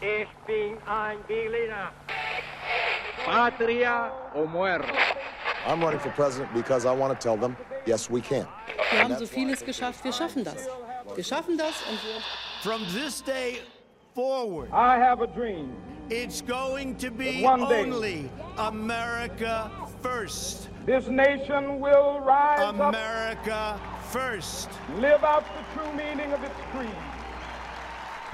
Ich bin ein Berliner. Patria o muerte. I'm running for president because I want to tell them, yes, we can. Wir haben so vieles geschafft, wir schaffen das. Wir schaffen das und wir From this day forward, I have a dream. it's going to be one day- only America first. This nation will rise up, America first. live out the true meaning of its creed.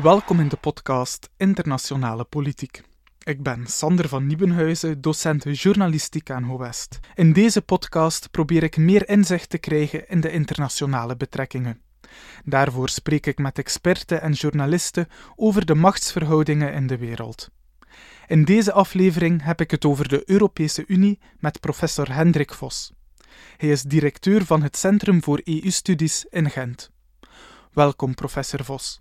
Welkom in de podcast Internationale Politiek. Ik ben Sander van Niebenhuizen, docent journalistiek aan HOWEST. In deze podcast probeer ik meer inzicht te krijgen in de internationale betrekkingen. Daarvoor spreek ik met experten en journalisten over de machtsverhoudingen in de wereld. In deze aflevering heb ik het over de Europese Unie met professor Hendrik Vos. Hij is directeur van het Centrum voor EU-studies in Gent. Welkom, professor Vos.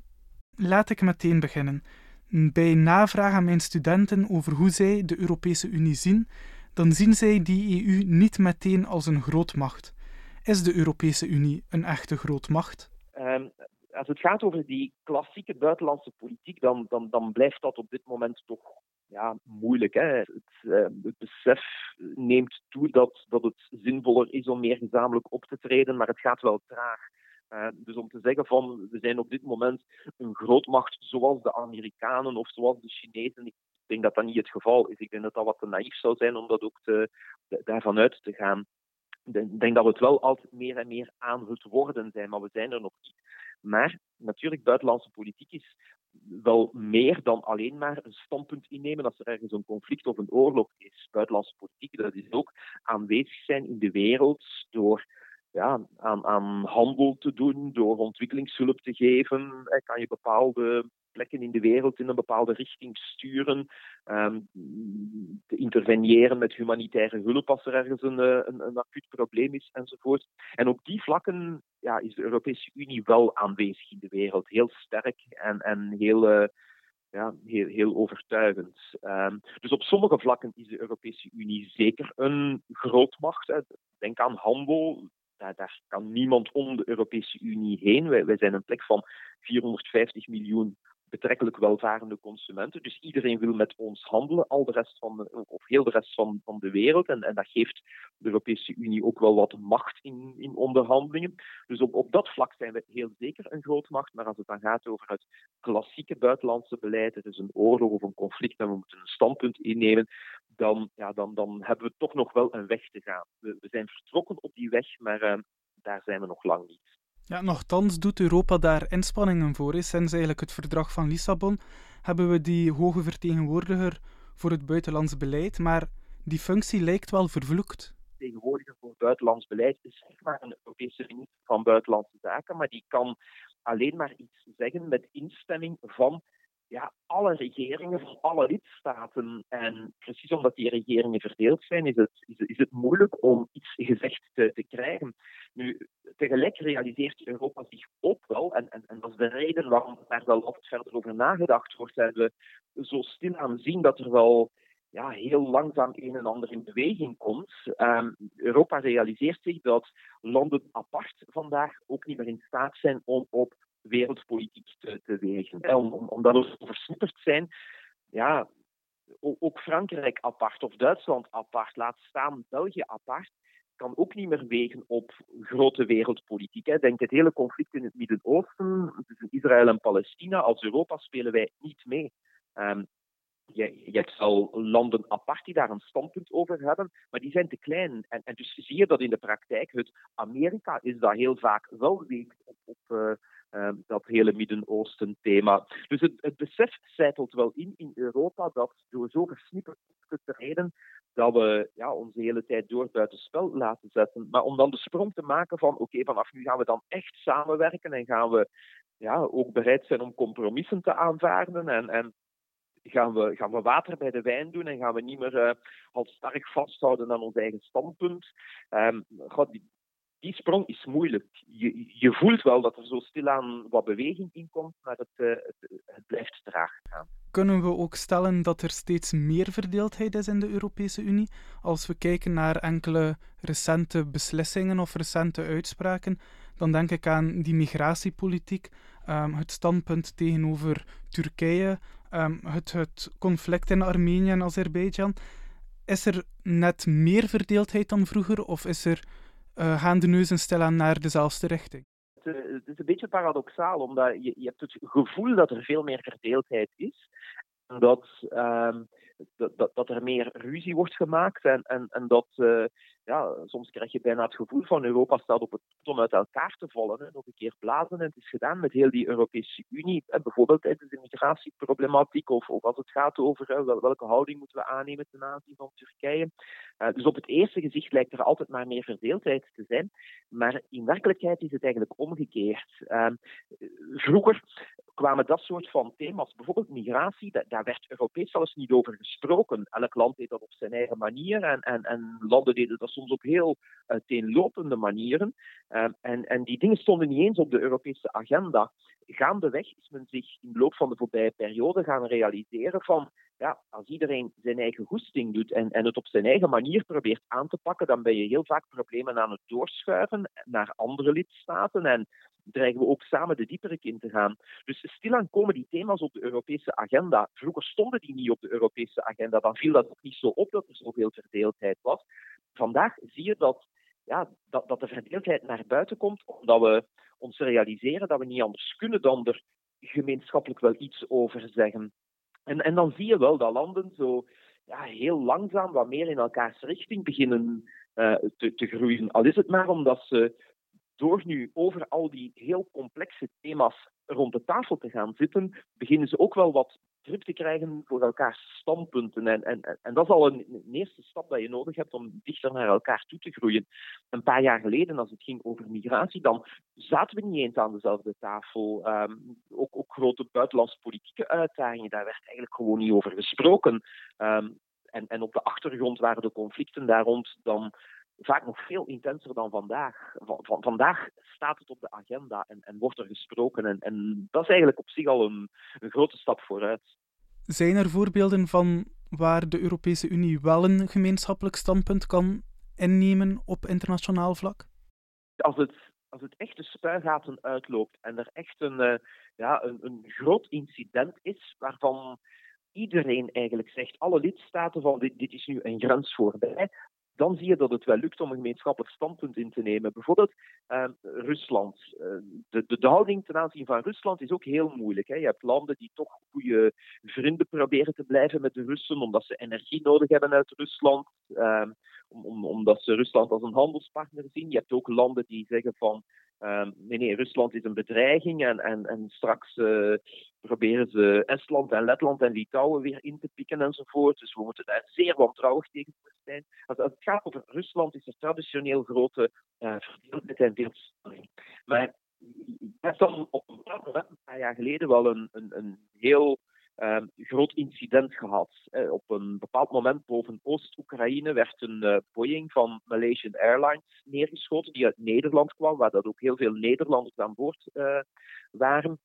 Laat ik meteen beginnen. Bij navraag aan mijn studenten over hoe zij de Europese Unie zien, dan zien zij die EU niet meteen als een grootmacht. Is de Europese Unie een echte grootmacht? Ehm, als het gaat over die klassieke buitenlandse politiek, dan, dan, dan blijft dat op dit moment toch ja, moeilijk. Hè? Het, eh, het besef neemt toe dat, dat het zinvoller is om meer gezamenlijk op te treden, maar het gaat wel traag. Dus om te zeggen van we zijn op dit moment een grootmacht zoals de Amerikanen of zoals de Chinezen, ik denk dat dat niet het geval is. Ik denk dat dat wat te naïef zou zijn om dat ook te, daarvan uit te gaan. Ik denk- denk dat we het wel altijd meer en meer aan het worden zijn, maar we zijn er nog niet. Maar natuurlijk, buitenlandse politiek is wel meer dan alleen maar een standpunt innemen als er ergens een conflict of een oorlog is. Buitenlandse politiek, dat is ook aanwezig zijn in de wereld door ja, aan, handel te doen, door ontwikkelingshulp te geven. Kan je bepaalde plekken in de wereld in een bepaalde richting sturen, ehm, te interveneren met humanitaire hulp als er ergens een, eh, een, een acuut probleem is enzovoort. En op die vlakken ja, is de Europese Unie wel aanwezig in de wereld, heel sterk en, en heel, eh, ja, heel, heel overtuigend. Ehm, dus op sommige vlakken is de Europese Unie zeker een grootmacht. Denk aan handel. Daar, kan niemand om de Europese Unie heen. Wij, wij zijn een plek van 450 miljoen betrekkelijk welvarende consumenten. Dus iedereen wil met ons handelen, al de rest van of heel de rest van, van de wereld. En, en dat geeft de Europese Unie ook wel wat macht in, in onderhandelingen. Dus op, op dat vlak zijn we heel zeker een grootmacht. Maar als het dan gaat over het klassieke buitenlandse beleid, er is een oorlog of een conflict en we moeten een standpunt innemen, dan, ja, dan, dan hebben we toch nog wel een weg te gaan. We, we zijn vertrokken op die weg, maar eh, daar zijn we nog lang niet. Ja, nochtans doet Europa daar inspanningen voor. Sinds eigenlijk het verdrag van Lissabon hebben we die hoge vertegenwoordiger voor het buitenlands beleid, maar die functie lijkt wel vervloekt. vertegenwoordiger voor buitenlands beleid is zeg maar een Europese minister van Buitenlandse Zaken, maar die kan alleen maar iets zeggen met instemming van ja, alle regeringen van alle lidstaten. En precies omdat die regeringen verdeeld zijn, is het, is, het- is het moeilijk om iets gezegd te, te krijgen. Nu, tegelijk realiseert Europa zich ook wel, en, en, en dat is de reden waarom daar wel altijd verder over nagedacht wordt, en we zo stilaan zien dat er wel ja, heel langzaam een en ander in beweging komt. Ehm, Europa realiseert zich dat landen apart vandaag ook niet meer in staat zijn om op wereldpolitiek te, te wegen. Om, om, omdat we versnipperd zijn, ja, ook Frankrijk apart of Duitsland apart, laat staan België apart, kan ook niet meer wegen op grote wereldpolitiek. Hè. Denk het hele conflict in het Midden-Oosten, tussen Israël en Palestina, als Europa spelen wij niet mee. Ehm, je, je hebt wel landen apart die daar een standpunt over hebben, maar die zijn te klein. En, en dus zie je dat in de praktijk. Het Amerika is dat heel vaak wel weegt op, op eh, eh, dat hele Midden-Oosten thema. Dus het, het besef zijpelt wel in in Europa dat door zo versnipperd te treden, dat we ja, onze hele tijd door buitenspel laten zetten. Maar om dan de sprong te maken van oké, vanaf nu gaan we dan echt samenwerken en gaan we ja, ook bereid zijn om compromissen te aanvaarden en, en gaan we, gaan we water bij de wijn doen en gaan we niet meer eh al sterk vasthouden aan ons eigen standpunt. Ehm, god, die, die sprong is moeilijk. Je, je voelt wel dat er zo stilaan wat beweging in komt, maar het, eh, het, het blijft traag gaan. Kunnen we ook stellen dat er steeds meer verdeeldheid is in de Europese Unie? Als we kijken naar enkele recente beslissingen of recente uitspraken, dan denk ik aan die migratiepolitiek, ehm, het standpunt tegenover Turkije, ehm, het, het conflict in Armenië en Azerbeidzjan. Is er net meer verdeeldheid dan vroeger, of is er, uh, gaan de neuzen stilaan naar dezelfde richting? Het, uh, het, is een beetje paradoxaal, omdat je, je hebt het gevoel dat er veel meer verdeeldheid is. Dat, um, dat, dat, er meer ruzie wordt gemaakt en, en, en dat, uh, ja, soms krijg je bijna het gevoel van Europa staat op het punt om uit elkaar te vallen. Hè. Nog een keer blazen en het is gedaan met heel die Europese Unie. Hè. Bijvoorbeeld tijdens de migratieproblematiek of, of als het gaat over hè, welke houding moeten we aannemen ten aanzien van Turkije. Uh, dus op het eerste gezicht lijkt er altijd maar meer verdeeldheid te zijn. Maar in werkelijkheid is het eigenlijk omgekeerd. Uh, vroeger kwamen dat soort van thema's, bijvoorbeeld migratie, daar, daar werd Europees zelfs niet over gesproken. Elk land deed dat op zijn eigen manier en, en, en landen deden dat soms op heel uiteenlopende manieren. Uh, en, en die dingen stonden niet eens op de Europese agenda. Gaandeweg is men zich in de loop van de voorbije periode gaan realiseren van ja, als iedereen zijn eigen goesting doet en, en het op zijn eigen manier probeert aan te pakken, dan ben je heel vaak problemen aan het doorschuiven naar andere lidstaten en dreigen we ook samen de dieperik in te gaan. Dus stilaan komen die thema's op de Europese agenda. Vroeger stonden die niet op de Europese agenda, dan viel dat ook niet zo op dat er zoveel verdeeldheid was. Vandaag zie je dat, ja, dat, dat de verdeeldheid naar buiten komt, omdat we ons realiseren dat we niet anders kunnen dan er gemeenschappelijk wel iets over zeggen. En, en dan zie je wel dat landen zo ja, heel langzaam wat meer in elkaars richting beginnen uh, te, te groeien. Al is het maar omdat ze door nu over al die heel complexe thema's rond de tafel te gaan zitten, beginnen ze ook wel wat grip te krijgen voor elkaars standpunten. En, en, en dat is al een, eerste stap dat je nodig hebt om dichter naar elkaar toe te groeien. Een paar jaar geleden, als het ging over migratie, dan zaten we niet eens aan dezelfde tafel. Um, ook, grote buitenlandse politieke uitdagingen, daar werd eigenlijk gewoon niet over gesproken. Um, en, en op de achtergrond waren de conflicten daar rond dan vaak nog veel intenser dan vandaag. Van, van, vandaag staat het op de agenda en, en wordt er gesproken. En, en, dat is eigenlijk op zich al een, een grote stap vooruit. Zijn er voorbeelden van waar de Europese Unie wel een gemeenschappelijk standpunt kan innemen op internationaal vlak? Als het, als het echt de spuigaten uitloopt en er echt een, uh, ja, een, een groot incident is waarvan iedereen eigenlijk zegt, alle lidstaten van dit, dit is nu een grens voorbij, dan zie je dat het wel lukt om een gemeenschappelijk standpunt in te nemen. Bijvoorbeeld uh, Rusland. Uh, de, de, de, houding ten aanzien van Rusland is ook heel moeilijk. Hè. Je hebt landen die toch goede vrienden proberen te blijven met de Russen, omdat ze energie nodig hebben uit Rusland, uh, om, om, omdat ze Rusland als een handelspartner zien. Je hebt ook landen die zeggen van Um, nee, Rusland is een bedreiging en, en, en straks uh, proberen ze Estland en Letland en Litouwen weer in te pikken enzovoort. Dus we moeten daar zeer wantrouwig tegen zijn. Als, het gaat over Rusland is er traditioneel grote uh, verdeeldheid en veelstelling. Maar je hebt dan op een paar jaar geleden, wel een, een, een heel uh, groot incident gehad. Uh, op een bepaald moment boven Oost-Oekraïne werd een uh, Boeing van Malaysian Airlines neergeschoten, die uit Nederland kwam, waar dat ook heel veel Nederlanders aan boord uh, waren.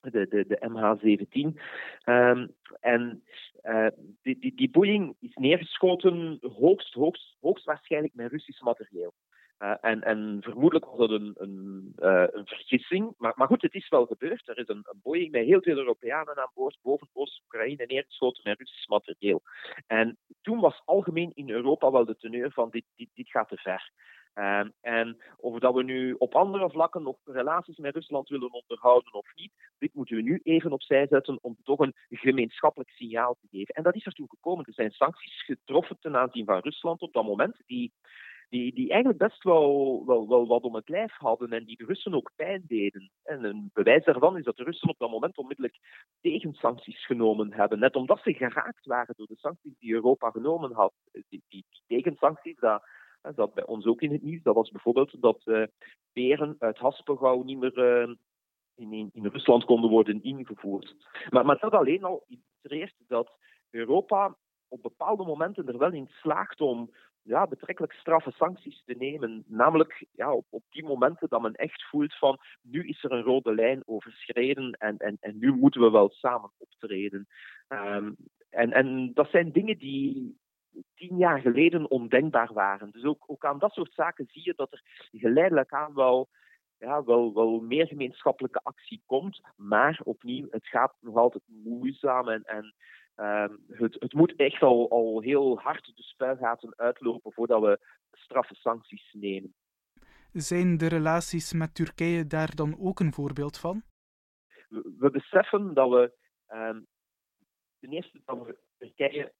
De, de, de MH17. Um, en die, die, die Boeing is neergeschoten hoogst, hoogst, hoogst waarschijnlijk met Russisch materieel. Uh, en, en, vermoedelijk was dat een, een, uh, een vergissing. Maar, maar, goed, het is wel gebeurd. Er is een, een Boeing met heel veel Europeanen aan boord boven Oost-Oekraïne neergeschoten met Russisch materieel. En toen was algemeen in Europa wel de teneur van dit, dit, dit gaat te ver. Uh, en of dat we nu op andere vlakken nog relaties met Rusland willen onderhouden of niet, dit moeten we nu even opzij zetten om toch een gemeenschappelijk signaal te geven. En dat is er toen gekomen. Er zijn sancties getroffen ten aanzien van Rusland op dat moment, die die, die eigenlijk best wel, wel, wel wat om het lijf hadden en die de Russen ook pijn deden. En een bewijs daarvan is dat de Russen op dat moment onmiddellijk tegensancties genomen hebben. Net omdat ze geraakt waren door de sancties die Europa genomen had. Die, die, die tegensancties, dat, dat bij ons ook in het nieuws. Dat was bijvoorbeeld dat uh, peren uit Haspengouw niet meer in, in, Rusland konden worden ingevoerd. Maar, maar dat alleen al illustreert dat Europa op bepaalde momenten er wel in slaagt om ja, betrekkelijk straffe sancties te nemen. Namelijk ja, op, op die momenten dat men echt voelt van nu is er een rode lijn overschreden en, en, en nu moeten we wel samen optreden. Um, en, en dat zijn dingen die tien jaar geleden ondenkbaar waren. Dus ook, ook aan dat soort zaken zie je dat er geleidelijk aan wel ja, wel, wel meer gemeenschappelijke actie komt. Maar opnieuw, het gaat nog altijd moeizaam en, en ehm, het, het moet echt al, al heel hard de spuigaten uitlopen voordat we straffe sancties nemen. Zijn de relaties met Turkije daar dan ook een voorbeeld van? We, we beseffen dat we um, ten eerste dat we Turkije,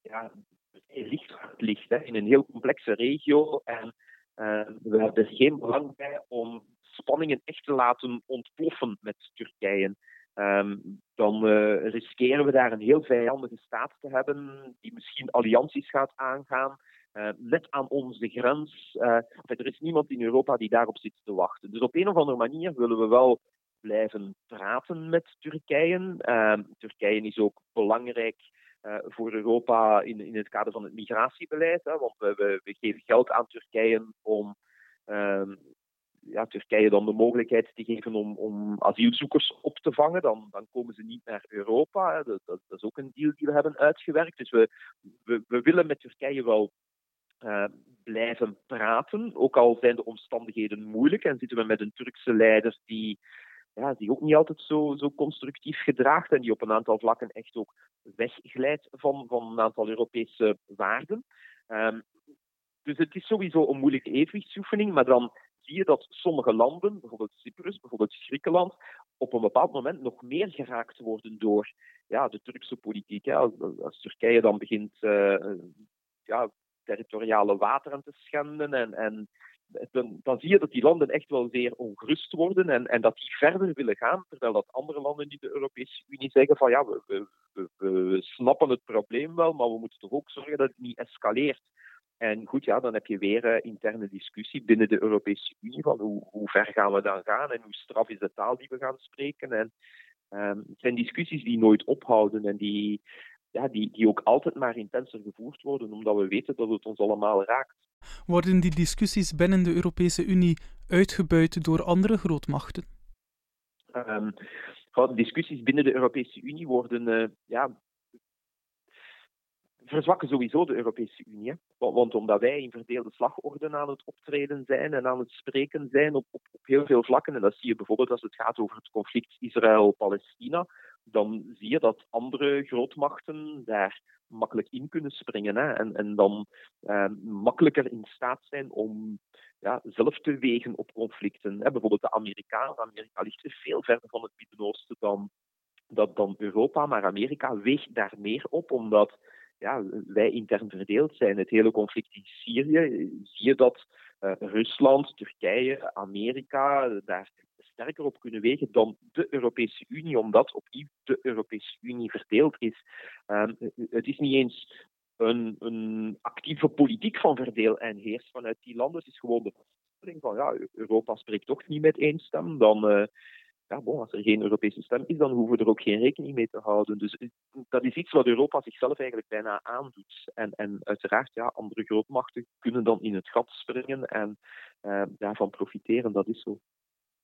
ja, Turkije ligt hè, in een heel complexe regio. En uh, we hebben er geen belang bij om spanningen echt te laten ontploffen met Turkije. Um, dan uh, riskeren we daar een heel vijandige staat te hebben, die misschien allianties gaat aangaan, uh, net aan onze grens. Uh, er is niemand in Europa die daarop zit te wachten. Dus op een of andere manier willen we wel blijven praten met Turkije. Ehm, Turkije is ook belangrijk voor Europa in, in het kader van het migratiebeleid. Hè, want we, we, we, geven geld aan Turkije om uh, ja, Turkije dan de mogelijkheid te geven om, om asielzoekers op te vangen. Dan, dan komen ze niet naar Europa. Dat, dat, is ook een deal die we hebben uitgewerkt. Dus we, we, we willen met Turkije wel uh, blijven praten. Ook al zijn de omstandigheden moeilijk en zitten we met een Turkse leider die ja, die ook niet altijd zo, zo constructief gedraagt en die op een aantal vlakken echt ook wegglijdt van, van een aantal Europese waarden. Um, dus het is sowieso een moeilijke evenwichtsoefening, maar dan zie je dat sommige landen, bijvoorbeeld Cyprus, bijvoorbeeld Griekenland, op een bepaald moment nog meer geraakt worden door ja, de Turkse politiek. Als, Turkije dan begint uh, ja, territoriale wateren te schenden en, en dan, dan, zie je dat die landen echt wel zeer ongerust worden en, en dat die verder willen gaan, terwijl dat andere landen in de Europese Unie zeggen van ja, we snappen het probleem wel, maar we moeten toch ook zorgen dat het niet escaleert. En goed, ja, dan heb je weer uh, interne discussie binnen de Europese Unie van hoe, hoe ver gaan we dan gaan en hoe straf is de taal die we gaan spreken. En um, het zijn discussies die nooit ophouden en die, ja, die, die ook altijd maar intenser gevoerd worden, omdat we weten dat het ons allemaal raakt. Worden die discussies binnen de Europese Unie uitgebuit door andere grootmachten? Um, discussies binnen de Europese Unie worden uh, ja, verzwakken sowieso de Europese Unie. Want omdat wij in verdeelde slagorde aan het optreden zijn en aan het spreken zijn op, op, heel veel vlakken, en dat zie je bijvoorbeeld als het gaat over het conflict Israël-Palestina, dan zie je dat andere grootmachten daar makkelijk in kunnen springen hè, en, en dan eh, makkelijker in staat zijn om ja, zelf te wegen op conflicten. Hè. Bijvoorbeeld de Amerikanen. Amerika ligt veel verder van het Midden-Oosten dan, dan Europa, maar Amerika weegt daar meer op, omdat ja, wij intern verdeeld zijn. Het hele conflict in Syrië, zie je dat uh, Rusland, Turkije, Amerika daar sterker op kunnen wegen dan de Europese Unie, omdat opnieuw de Europese Unie verdeeld is. Um, het is niet eens een, een, actieve politiek van verdeel en heers vanuit die landen. Het is gewoon de van ja, Europa spreekt toch niet met één stem. Dan, uh, ja, bon, als er geen Europese stem is, dan hoeven we er ook geen rekening mee te houden. Dus dat is iets wat Europa zichzelf eigenlijk bijna aandoet. En, en uiteraard, ja, andere grootmachten kunnen dan in het gat springen en uh, daarvan profiteren. Dat is zo.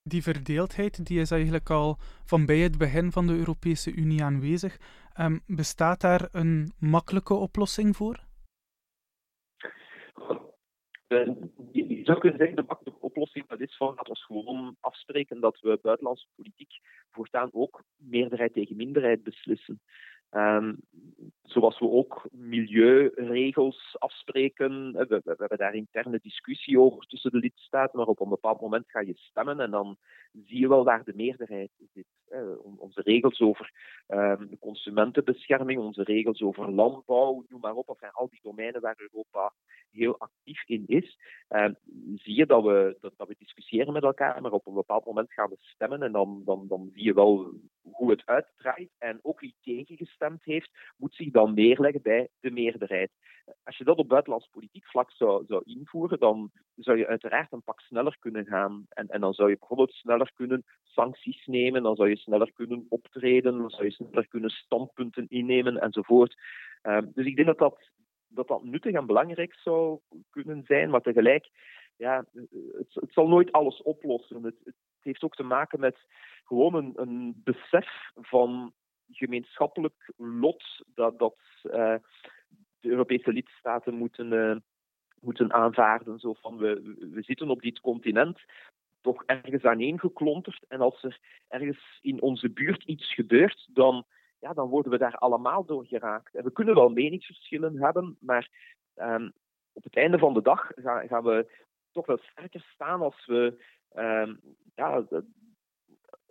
Die verdeeldheid die is eigenlijk al van bij het begin van de Europese Unie aanwezig. Um, bestaat daar een makkelijke oplossing voor? Je zou kunnen zeggen, de makkelijke oplossing dat is van dat we gewoon afspreken dat we buitenlandse politiek voortaan ook meerderheid tegen minderheid beslissen. Um, zoals we ook milieuregels afspreken. We, we, hebben daar interne discussie over tussen de lidstaten, maar op een bepaald moment ga je stemmen en dan zie je wel waar de meerderheid zit. Onze regels over de consumentenbescherming, onze regels over landbouw, noem maar op, of al die domeinen waar Europa heel actief in is, um, zie je dat we, dat, dat, we discussiëren met elkaar, maar op een bepaald moment gaan we stemmen en dan, dan, dan zie je wel hoe het uitdraait. En ook wie tegengestemd heeft, moet zich dan neerleggen bij de meerderheid. Als je dat op buitenlands politiek vlak zou, zou invoeren, dan zou je uiteraard een pak sneller kunnen gaan. En, en dan zou je bijvoorbeeld sneller kunnen sancties nemen, dan zou je sneller kunnen optreden, dan zou je sneller kunnen standpunten innemen enzovoort. Um, dus ik denk dat dat, dat dat nuttig en belangrijk zou kunnen zijn, maar tegelijk, ja, het, het zal nooit alles oplossen. Het, het heeft ook te maken met gewoon een, een besef van gemeenschappelijk lot dat, dat uh, de Europese lidstaten moeten, uh, moeten aanvaarden. Zo van, we, we zitten op dit continent toch ergens aaneengeklonterd. En als er ergens in onze buurt iets gebeurt, dan, ja, dan worden we daar allemaal door geraakt. We kunnen wel meningsverschillen hebben, maar um, op het einde van de dag gaan, gaan we toch wel sterker staan als we, um, ja,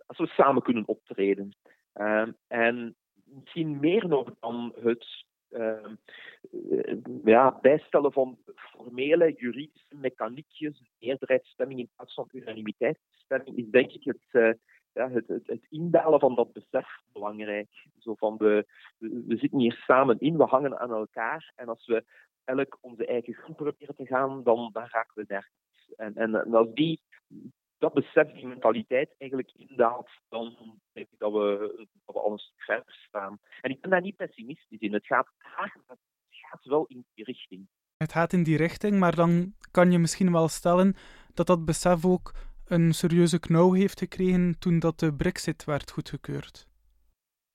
als we samen kunnen optreden. Um, en misschien meer nog dan het uh, ja, bijstellen van formele juridische mechaniekjes, meerderheidsstemming in van unanimiteitsstemming, is denk ik het, uh, ja, het, het, het, inbellen van dat besef belangrijk. Zo van de, we zitten hier samen in, we hangen aan elkaar. En als we elk onze eigen groep proberen te gaan, dan, dan raken we nergens. En, en, en als die dat besef, die mentaliteit eigenlijk indaalt, dan denk ik dat we, dat we al een stuk verder staan. En ik ben daar niet pessimistisch in. Het gaat, het gaat wel in die richting. Het gaat in die richting, maar dan kan je misschien wel stellen dat dat besef ook een serieuze knauw heeft gekregen toen dat de Brexit werd goedgekeurd.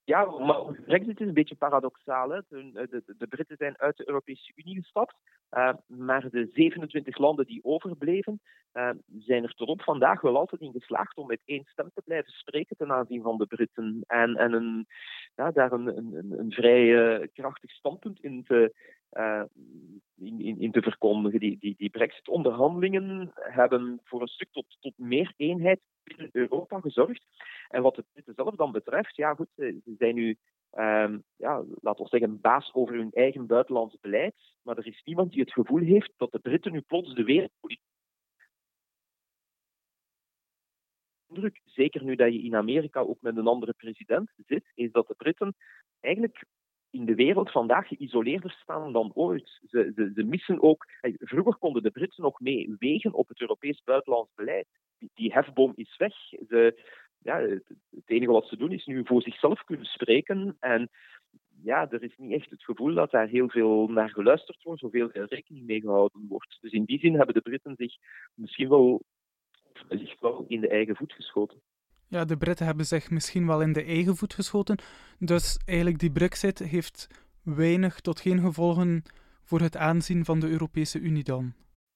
Ja, maar Brexit is een beetje paradoxaal. Hè. De, de, de Britten zijn uit de Europese Unie gestapt, uh, maar de 27 landen die overbleven, uh, zijn er tot op vandaag wel altijd in geslaagd om met één stem te blijven spreken ten aanzien van de Britten. En, en een, ja, daar een, een, een vrij uh, krachtig standpunt in te, in, in, in, te verkondigen. Die, die, die Brexit-onderhandelingen hebben voor een stuk tot, tot meer eenheid binnen Europa gezorgd. En wat de Britten zelf dan betreft, ja goed, ze zijn nu, um, ja, laten we zeggen, baas over hun eigen buitenlands beleid. Maar er is niemand die het gevoel heeft dat de Britten nu plots de wereldpolitiek. Zeker nu dat je in Amerika ook met een andere president zit, is dat de Britten eigenlijk in de wereld vandaag geïsoleerder staan dan ooit. Ze, missen ook. Vroeger konden de Britten nog mee wegen op het Europees buitenlands beleid. Die, die hefboom is weg. Ze, ja, het, enige wat ze doen is nu voor zichzelf kunnen spreken. En ja, er is niet echt het gevoel dat daar heel veel naar geluisterd wordt, zoveel rekening mee gehouden wordt. Dus in die zin hebben de Britten zich misschien wel, zich wel in de eigen voet geschoten. Ja, de Britten hebben zich misschien wel in de eigen voet geschoten. Dus eigenlijk die Brexit heeft weinig tot geen gevolgen voor het aanzien van de Europese Unie dan.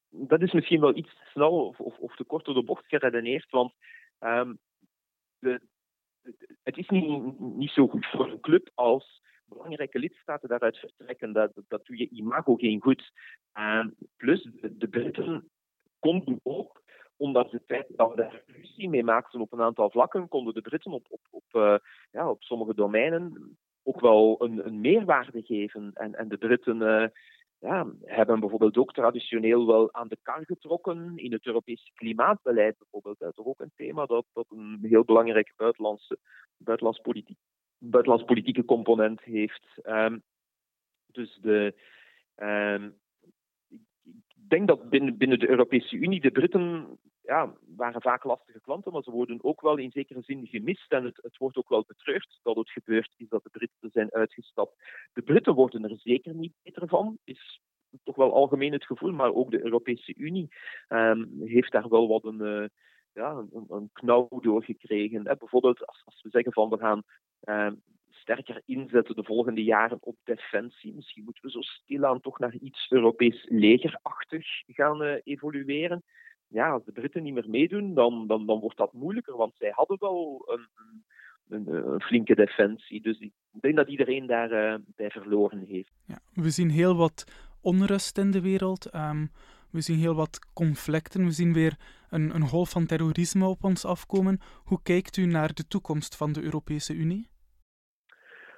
Dat is misschien wel iets te snel of, of, of te kort door de bocht geredeneerd, want um, de, het is niet, niet zo goed voor een club als belangrijke lidstaten daaruit vertrekken. Dat, dat doe je imago geen goed. Um, plus, de, de Britten konden ook ondanks het feit dat we daar ruzie mee maakten op een aantal vlakken, konden de Britten op, op, op, uh, ja, op sommige domeinen ook wel een, een meerwaarde geven. En, en de Britten uh, ja, hebben bijvoorbeeld ook traditioneel wel aan de kar getrokken in het Europese klimaatbeleid. Bijvoorbeeld dat is toch ook een thema dat, dat een heel belangrijke buitenlandse, buitenlands, politiek, politieke component heeft. Um, dus de, um, ik denk dat binnen, binnen de Europese Unie de Britten ja, waren vaak lastige klanten, maar ze worden ook wel in zekere zin gemist. En het, het wordt ook wel betreurd dat het gebeurd is dat de Britten zijn uitgestapt. De Britten worden er zeker niet beter van, is toch wel algemeen het gevoel, maar ook de Europese Unie um, heeft daar wel wat een, uh, ja, een, een knauw door gekregen. bijvoorbeeld als, als, we zeggen van we gaan um, sterker inzetten de volgende jaren op defensie. Misschien moeten we zo stilaan toch naar iets Europees legerachtig gaan uh, evolueren ja, als de Britten niet meer meedoen, dan, dan, dan wordt dat moeilijker, want zij hadden wel een, een, een flinke defensie. Dus ik denk dat iedereen daarbij uh, bij verloren heeft. Ja, we zien heel wat onrust in de wereld. Um, we zien heel wat conflicten. We zien weer een, een golf van terrorisme op ons afkomen. Hoe kijkt u naar de toekomst van de Europese Unie?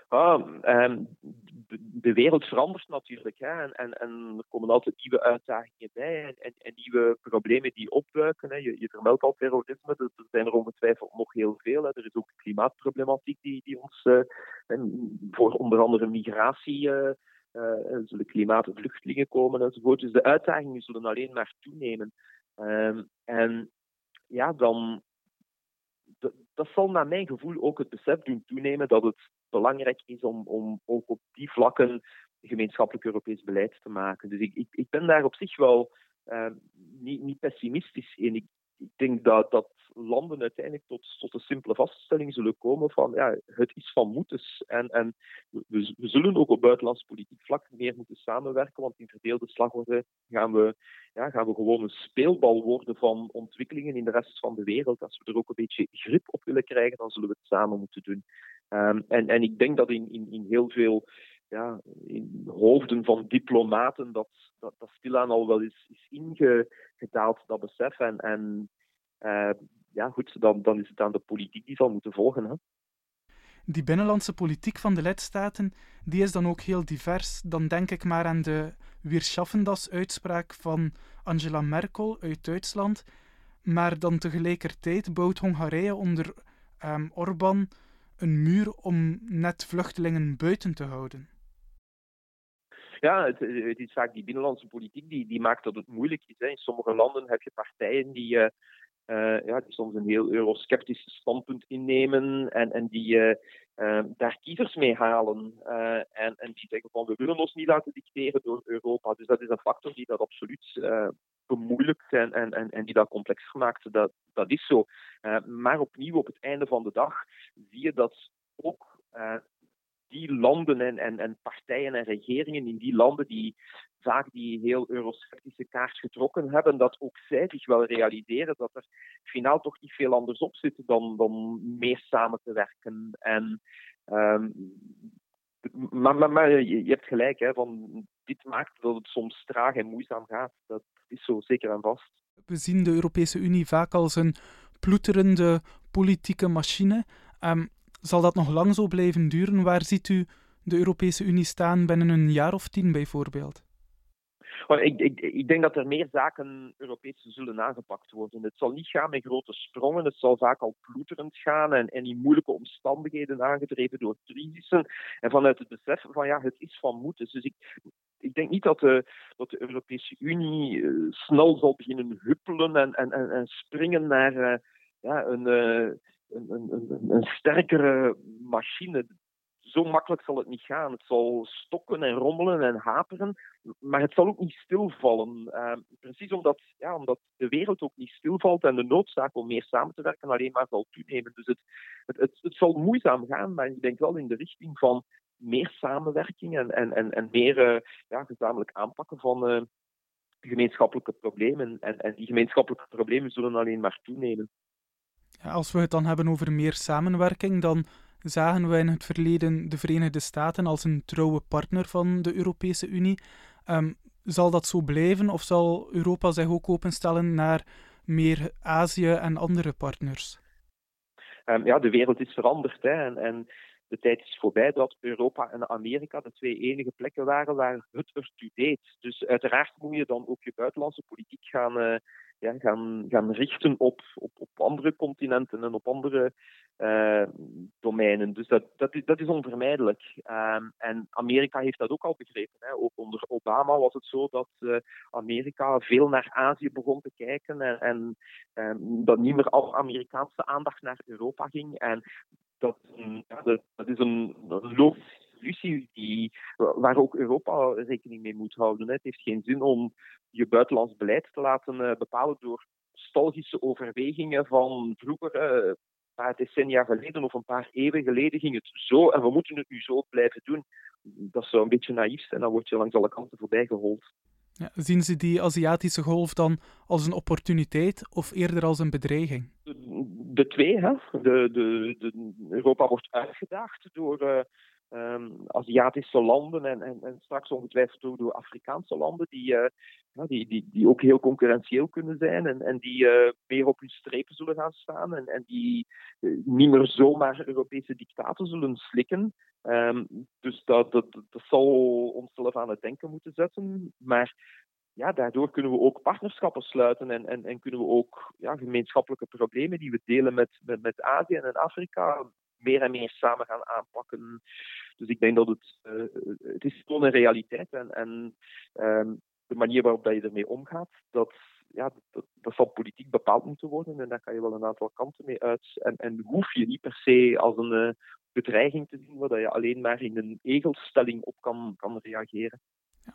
Ah, um, de wereld verandert natuurlijk. Hè, en, en, en, er komen altijd nieuwe uitdagingen bij en, en, en nieuwe problemen die opduiken. Hè. Je, je vermeldt al terrorisme, er zijn er ongetwijfeld nog heel veel. Hè. Er is ook klimaatproblematiek die, die ons uh, voor onder andere migratie. Uh, uh, zullen klimaatvluchtelingen komen enzovoort. Dus de uitdagingen zullen alleen maar toenemen. Um, en ja, dan, dat zal naar mijn gevoel ook het besef doen toenemen dat het belangrijk is om, om ook op die vlakken gemeenschappelijk Europees beleid te maken. Dus ik, ik, ik ben daar op zich wel uh, niet, niet, pessimistisch in. Ik ik denk dat, dat landen uiteindelijk tot, tot de simpele vaststelling zullen komen van ja, het is van moeders. En, en we, we zullen ook op buitenlands politiek vlak meer moeten samenwerken, want in verdeelde slagorde gaan we, ja, gaan we gewoon een speelbal worden van ontwikkelingen in de rest van de wereld. Als we er ook een beetje grip op willen krijgen, dan zullen we het samen moeten doen. Um, en, en ik denk dat in, in, in heel veel ja, in hoofden van diplomaten dat, dat, dat stilaan al wel is, is ingedaald, dat besef. En, en uh, ja, goed, dan, dan is het aan de politiek die zal moeten volgen. Hè. Die binnenlandse politiek van de lidstaten die is dan ook heel divers. Dan denk ik maar aan de Wir schaffen das uitspraak van Angela Merkel uit Duitsland. Maar dan tegelijkertijd bouwt Hongarije onder um, Orbán een muur om net vluchtelingen buiten te houden. Ja, het, is vaak die binnenlandse politiek die, die maakt dat het moeilijk is. Hè. In sommige landen heb je partijen die, uh, uh, ja, die soms een heel eurosceptisch standpunt innemen en, en die uh, daar kiezers mee halen. en, en die zeggen van we willen ons niet laten dicteren door Europa. Dus dat is een factor die dat absoluut bemoeilijkt en, en, en, en die dat complexer maakt. Dat, dat is zo. maar opnieuw, op het einde van de dag zie je dat ook die landen en, en, en partijen en regeringen in die landen die vaak die heel eurosceptische kaart getrokken hebben, dat ook zij zich wel realiseren dat er finaal toch niet veel anders op zit dan, dan meer samen te werken. En, um, maar, maar, maar, je, hebt gelijk, hè, van, dit maakt dat het soms traag en moeizaam gaat. Dat is zo zeker en vast. We zien de Europese Unie vaak als een ploeterende politieke machine. Um, zal dat nog lang zo blijven duren? Waar ziet u de Europese Unie staan binnen een jaar of tien bijvoorbeeld? Ik, ik, ik, denk dat er meer zaken Europees zullen aangepakt worden. Het zal niet gaan met grote sprongen, het zal vaak al ploeterend gaan en, in moeilijke omstandigheden aangedreven door crisissen. En vanuit het besef van ja, het is van moeten. Dus ik, ik denk niet dat de, dat de Europese Unie uh, snel zal beginnen huppelen en, en, en, en springen naar uh, ja, een. Uh, een, een, sterkere machine. Zo makkelijk zal het niet gaan. Het zal stokken en rommelen en haperen, maar het zal ook niet stilvallen. Uh, precies omdat, ja, omdat de wereld ook niet stilvalt en de noodzaak om meer samen te werken alleen maar zal toenemen. Dus het, het, het, zal moeizaam gaan, maar ik denk wel in de richting van meer samenwerking en, en, en, meer uh, ja, gezamenlijk aanpakken van uh, gemeenschappelijke problemen. En, en die gemeenschappelijke problemen zullen alleen maar toenemen. Als we het dan hebben over meer samenwerking, dan zagen we in het verleden de Verenigde Staten als een trouwe partner van de Europese Unie. Um, zal dat zo blijven of zal Europa zich ook openstellen naar meer Azië en andere partners? Um, ja, de wereld is veranderd hè, en, en, de tijd is voorbij dat Europa en Amerika de twee enige plekken waren waar het ertoe deed. Dus uiteraard moet je dan ook je buitenlandse politiek gaan, uh, ja, gaan, gaan richten op, op, op andere continenten en op andere uh, domeinen. Dus dat, dat, is, dat is onvermijdelijk. Um, en Amerika heeft dat ook al begrepen. Hè. Ook onder Obama was het zo dat uh, Amerika veel naar Azië begon te kijken en, en um, dat niet meer al Amerikaanse aandacht naar Europa ging. En dat, ja, dat, dat is een, logische die, waar ook Europa rekening mee moet houden. Het heeft geen zin om je buitenlands beleid te laten eh, bepalen door nostalgische overwegingen van vroeger, eh, een paar decennia geleden of een paar eeuwen geleden ging het zo en we moeten het nu zo blijven doen. Dat zou een beetje naïef zijn, dan word je langs alle kanten voorbij gehold. Ja, zien ze die Aziatische golf dan als een opportuniteit of eerder als een bedreiging? De, twee. Hè. De, de, de, Europa wordt uitgedaagd door, uh, um, Aziatische landen en, en, en, straks ongetwijfeld ook door Afrikaanse landen die, ja, die, die, die ook heel concurrentieel kunnen zijn en, en die uh, meer op hun strepen zullen gaan staan en, en die uh, niet meer zomaar Europese dictaten zullen slikken. Um, dus dat, dat, dat zal ons zelf aan het denken moeten zetten. Maar ja, daardoor kunnen we ook partnerschappen sluiten en, en, en kunnen we ook ja, gemeenschappelijke problemen die we delen met, met, met Azië en Afrika meer en meer samen gaan aanpakken. Dus ik denk dat het, uh, het is gewoon een realiteit en, en um, de manier waarop je ermee omgaat, dat, ja, dat, dat, zal politiek bepaald moeten worden en daar kan je wel een aantal kanten mee uit. En, en hoef je niet per se als een uh, bedreiging te zien, waar je alleen maar in een egelstelling op kan, kan reageren.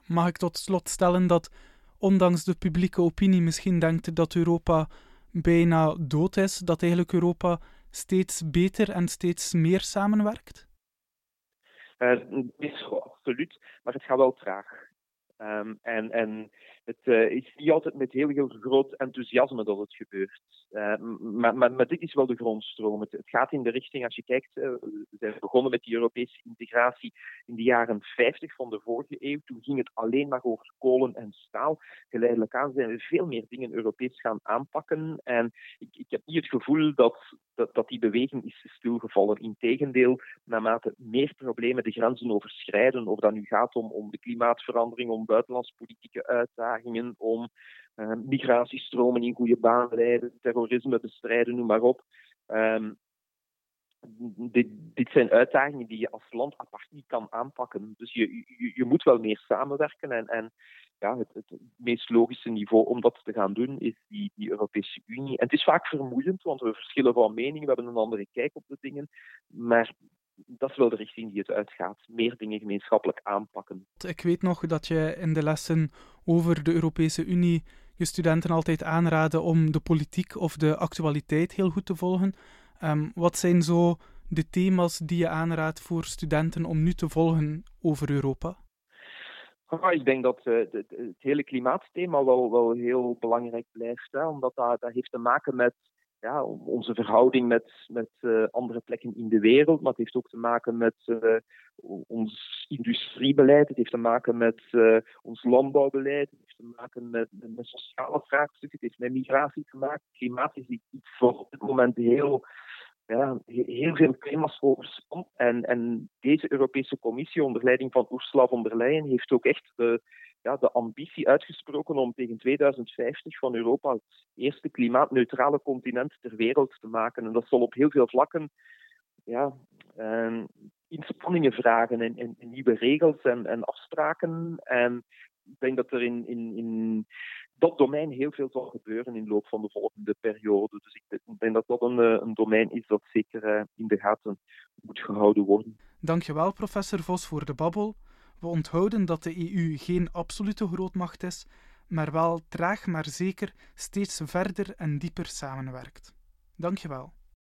Mag ik tot slot stellen dat, ondanks de publieke opinie misschien denkt dat Europa bijna dood is, dat eigenlijk Europa steeds beter en steeds meer samenwerkt? Uh, is absoluut, maar het gaat wel traag. Um, en, en het uh, is niet altijd met heel, heel groot enthousiasme dat het gebeurt. Uh, maar, maar, dit is wel de grondstroom. Het, het, gaat in de richting, als je kijkt, uh, we zijn begonnen met die Europese integratie in de jaren 50 van de vorige eeuw. Toen ging het alleen maar over kolen en staal. Geleidelijk aan zijn we veel meer dingen Europees gaan aanpakken. En ik, ik heb niet het gevoel dat, dat, dat die beweging is stilgevallen. Integendeel, naarmate meer problemen de grenzen overschrijden, of dat nu gaat om, om de klimaatverandering, om buitenlandspolitieke uitdagingen, om uh, migratiestromen in goede banen leiden, terrorisme bestrijden, noem maar op. Um, dit, dit, zijn uitdagingen die je als land apart niet kan aanpakken. Dus je, je, je moet wel meer samenwerken. En, en ja, het, het, meest logische niveau om dat te gaan doen is die, die Europese Unie. En het is vaak vermoeiend, want we verschillen van mening, we hebben een andere kijk op de dingen. Maar dat is wel de richting die het uitgaat. Meer dingen gemeenschappelijk aanpakken. Ik weet nog dat je in de lessen over de Europese Unie je studenten altijd aanraden om de politiek of de actualiteit heel goed te volgen. Um, wat zijn zo de thema's die je aanraadt voor studenten om nu te volgen over Europa? Ah, ik denk dat het, het, hele klimaatthema wel, wel heel belangrijk blijft, hè, omdat dat, dat heeft te maken met ja, onze verhouding met, met uh, andere plekken in de wereld, maar het heeft ook te maken met uh, ons industriebeleid, het heeft te maken met uh, ons landbouwbeleid, het heeft te maken met, met sociale vraagstukken, het heeft met migratie te maken. Klimaat is iets voor op dit moment heel, ja, heel veel thema's overspant. En, en deze Europese Commissie onder leiding van Ursula von der Leyen heeft ook echt de ja, de ambitie uitgesproken om tegen 2050 van Europa het eerste klimaatneutrale continent ter wereld te maken. En dat zal op heel veel vlakken ja, eh, inspanningen vragen en, nieuwe regels en, en, afspraken. En ik denk dat er in, in, in dat domein heel veel zal gebeuren in de loop van de volgende periode. Dus ik denk dat dat een, eh, een domein is dat zeker uh, in de gaten moet gehouden worden. Dankjewel, professor Vos, voor de babbel. We onthouden dat de EU geen absolute grootmacht is, maar wel traag maar zeker steeds verder en dieper samenwerkt. Dankjewel.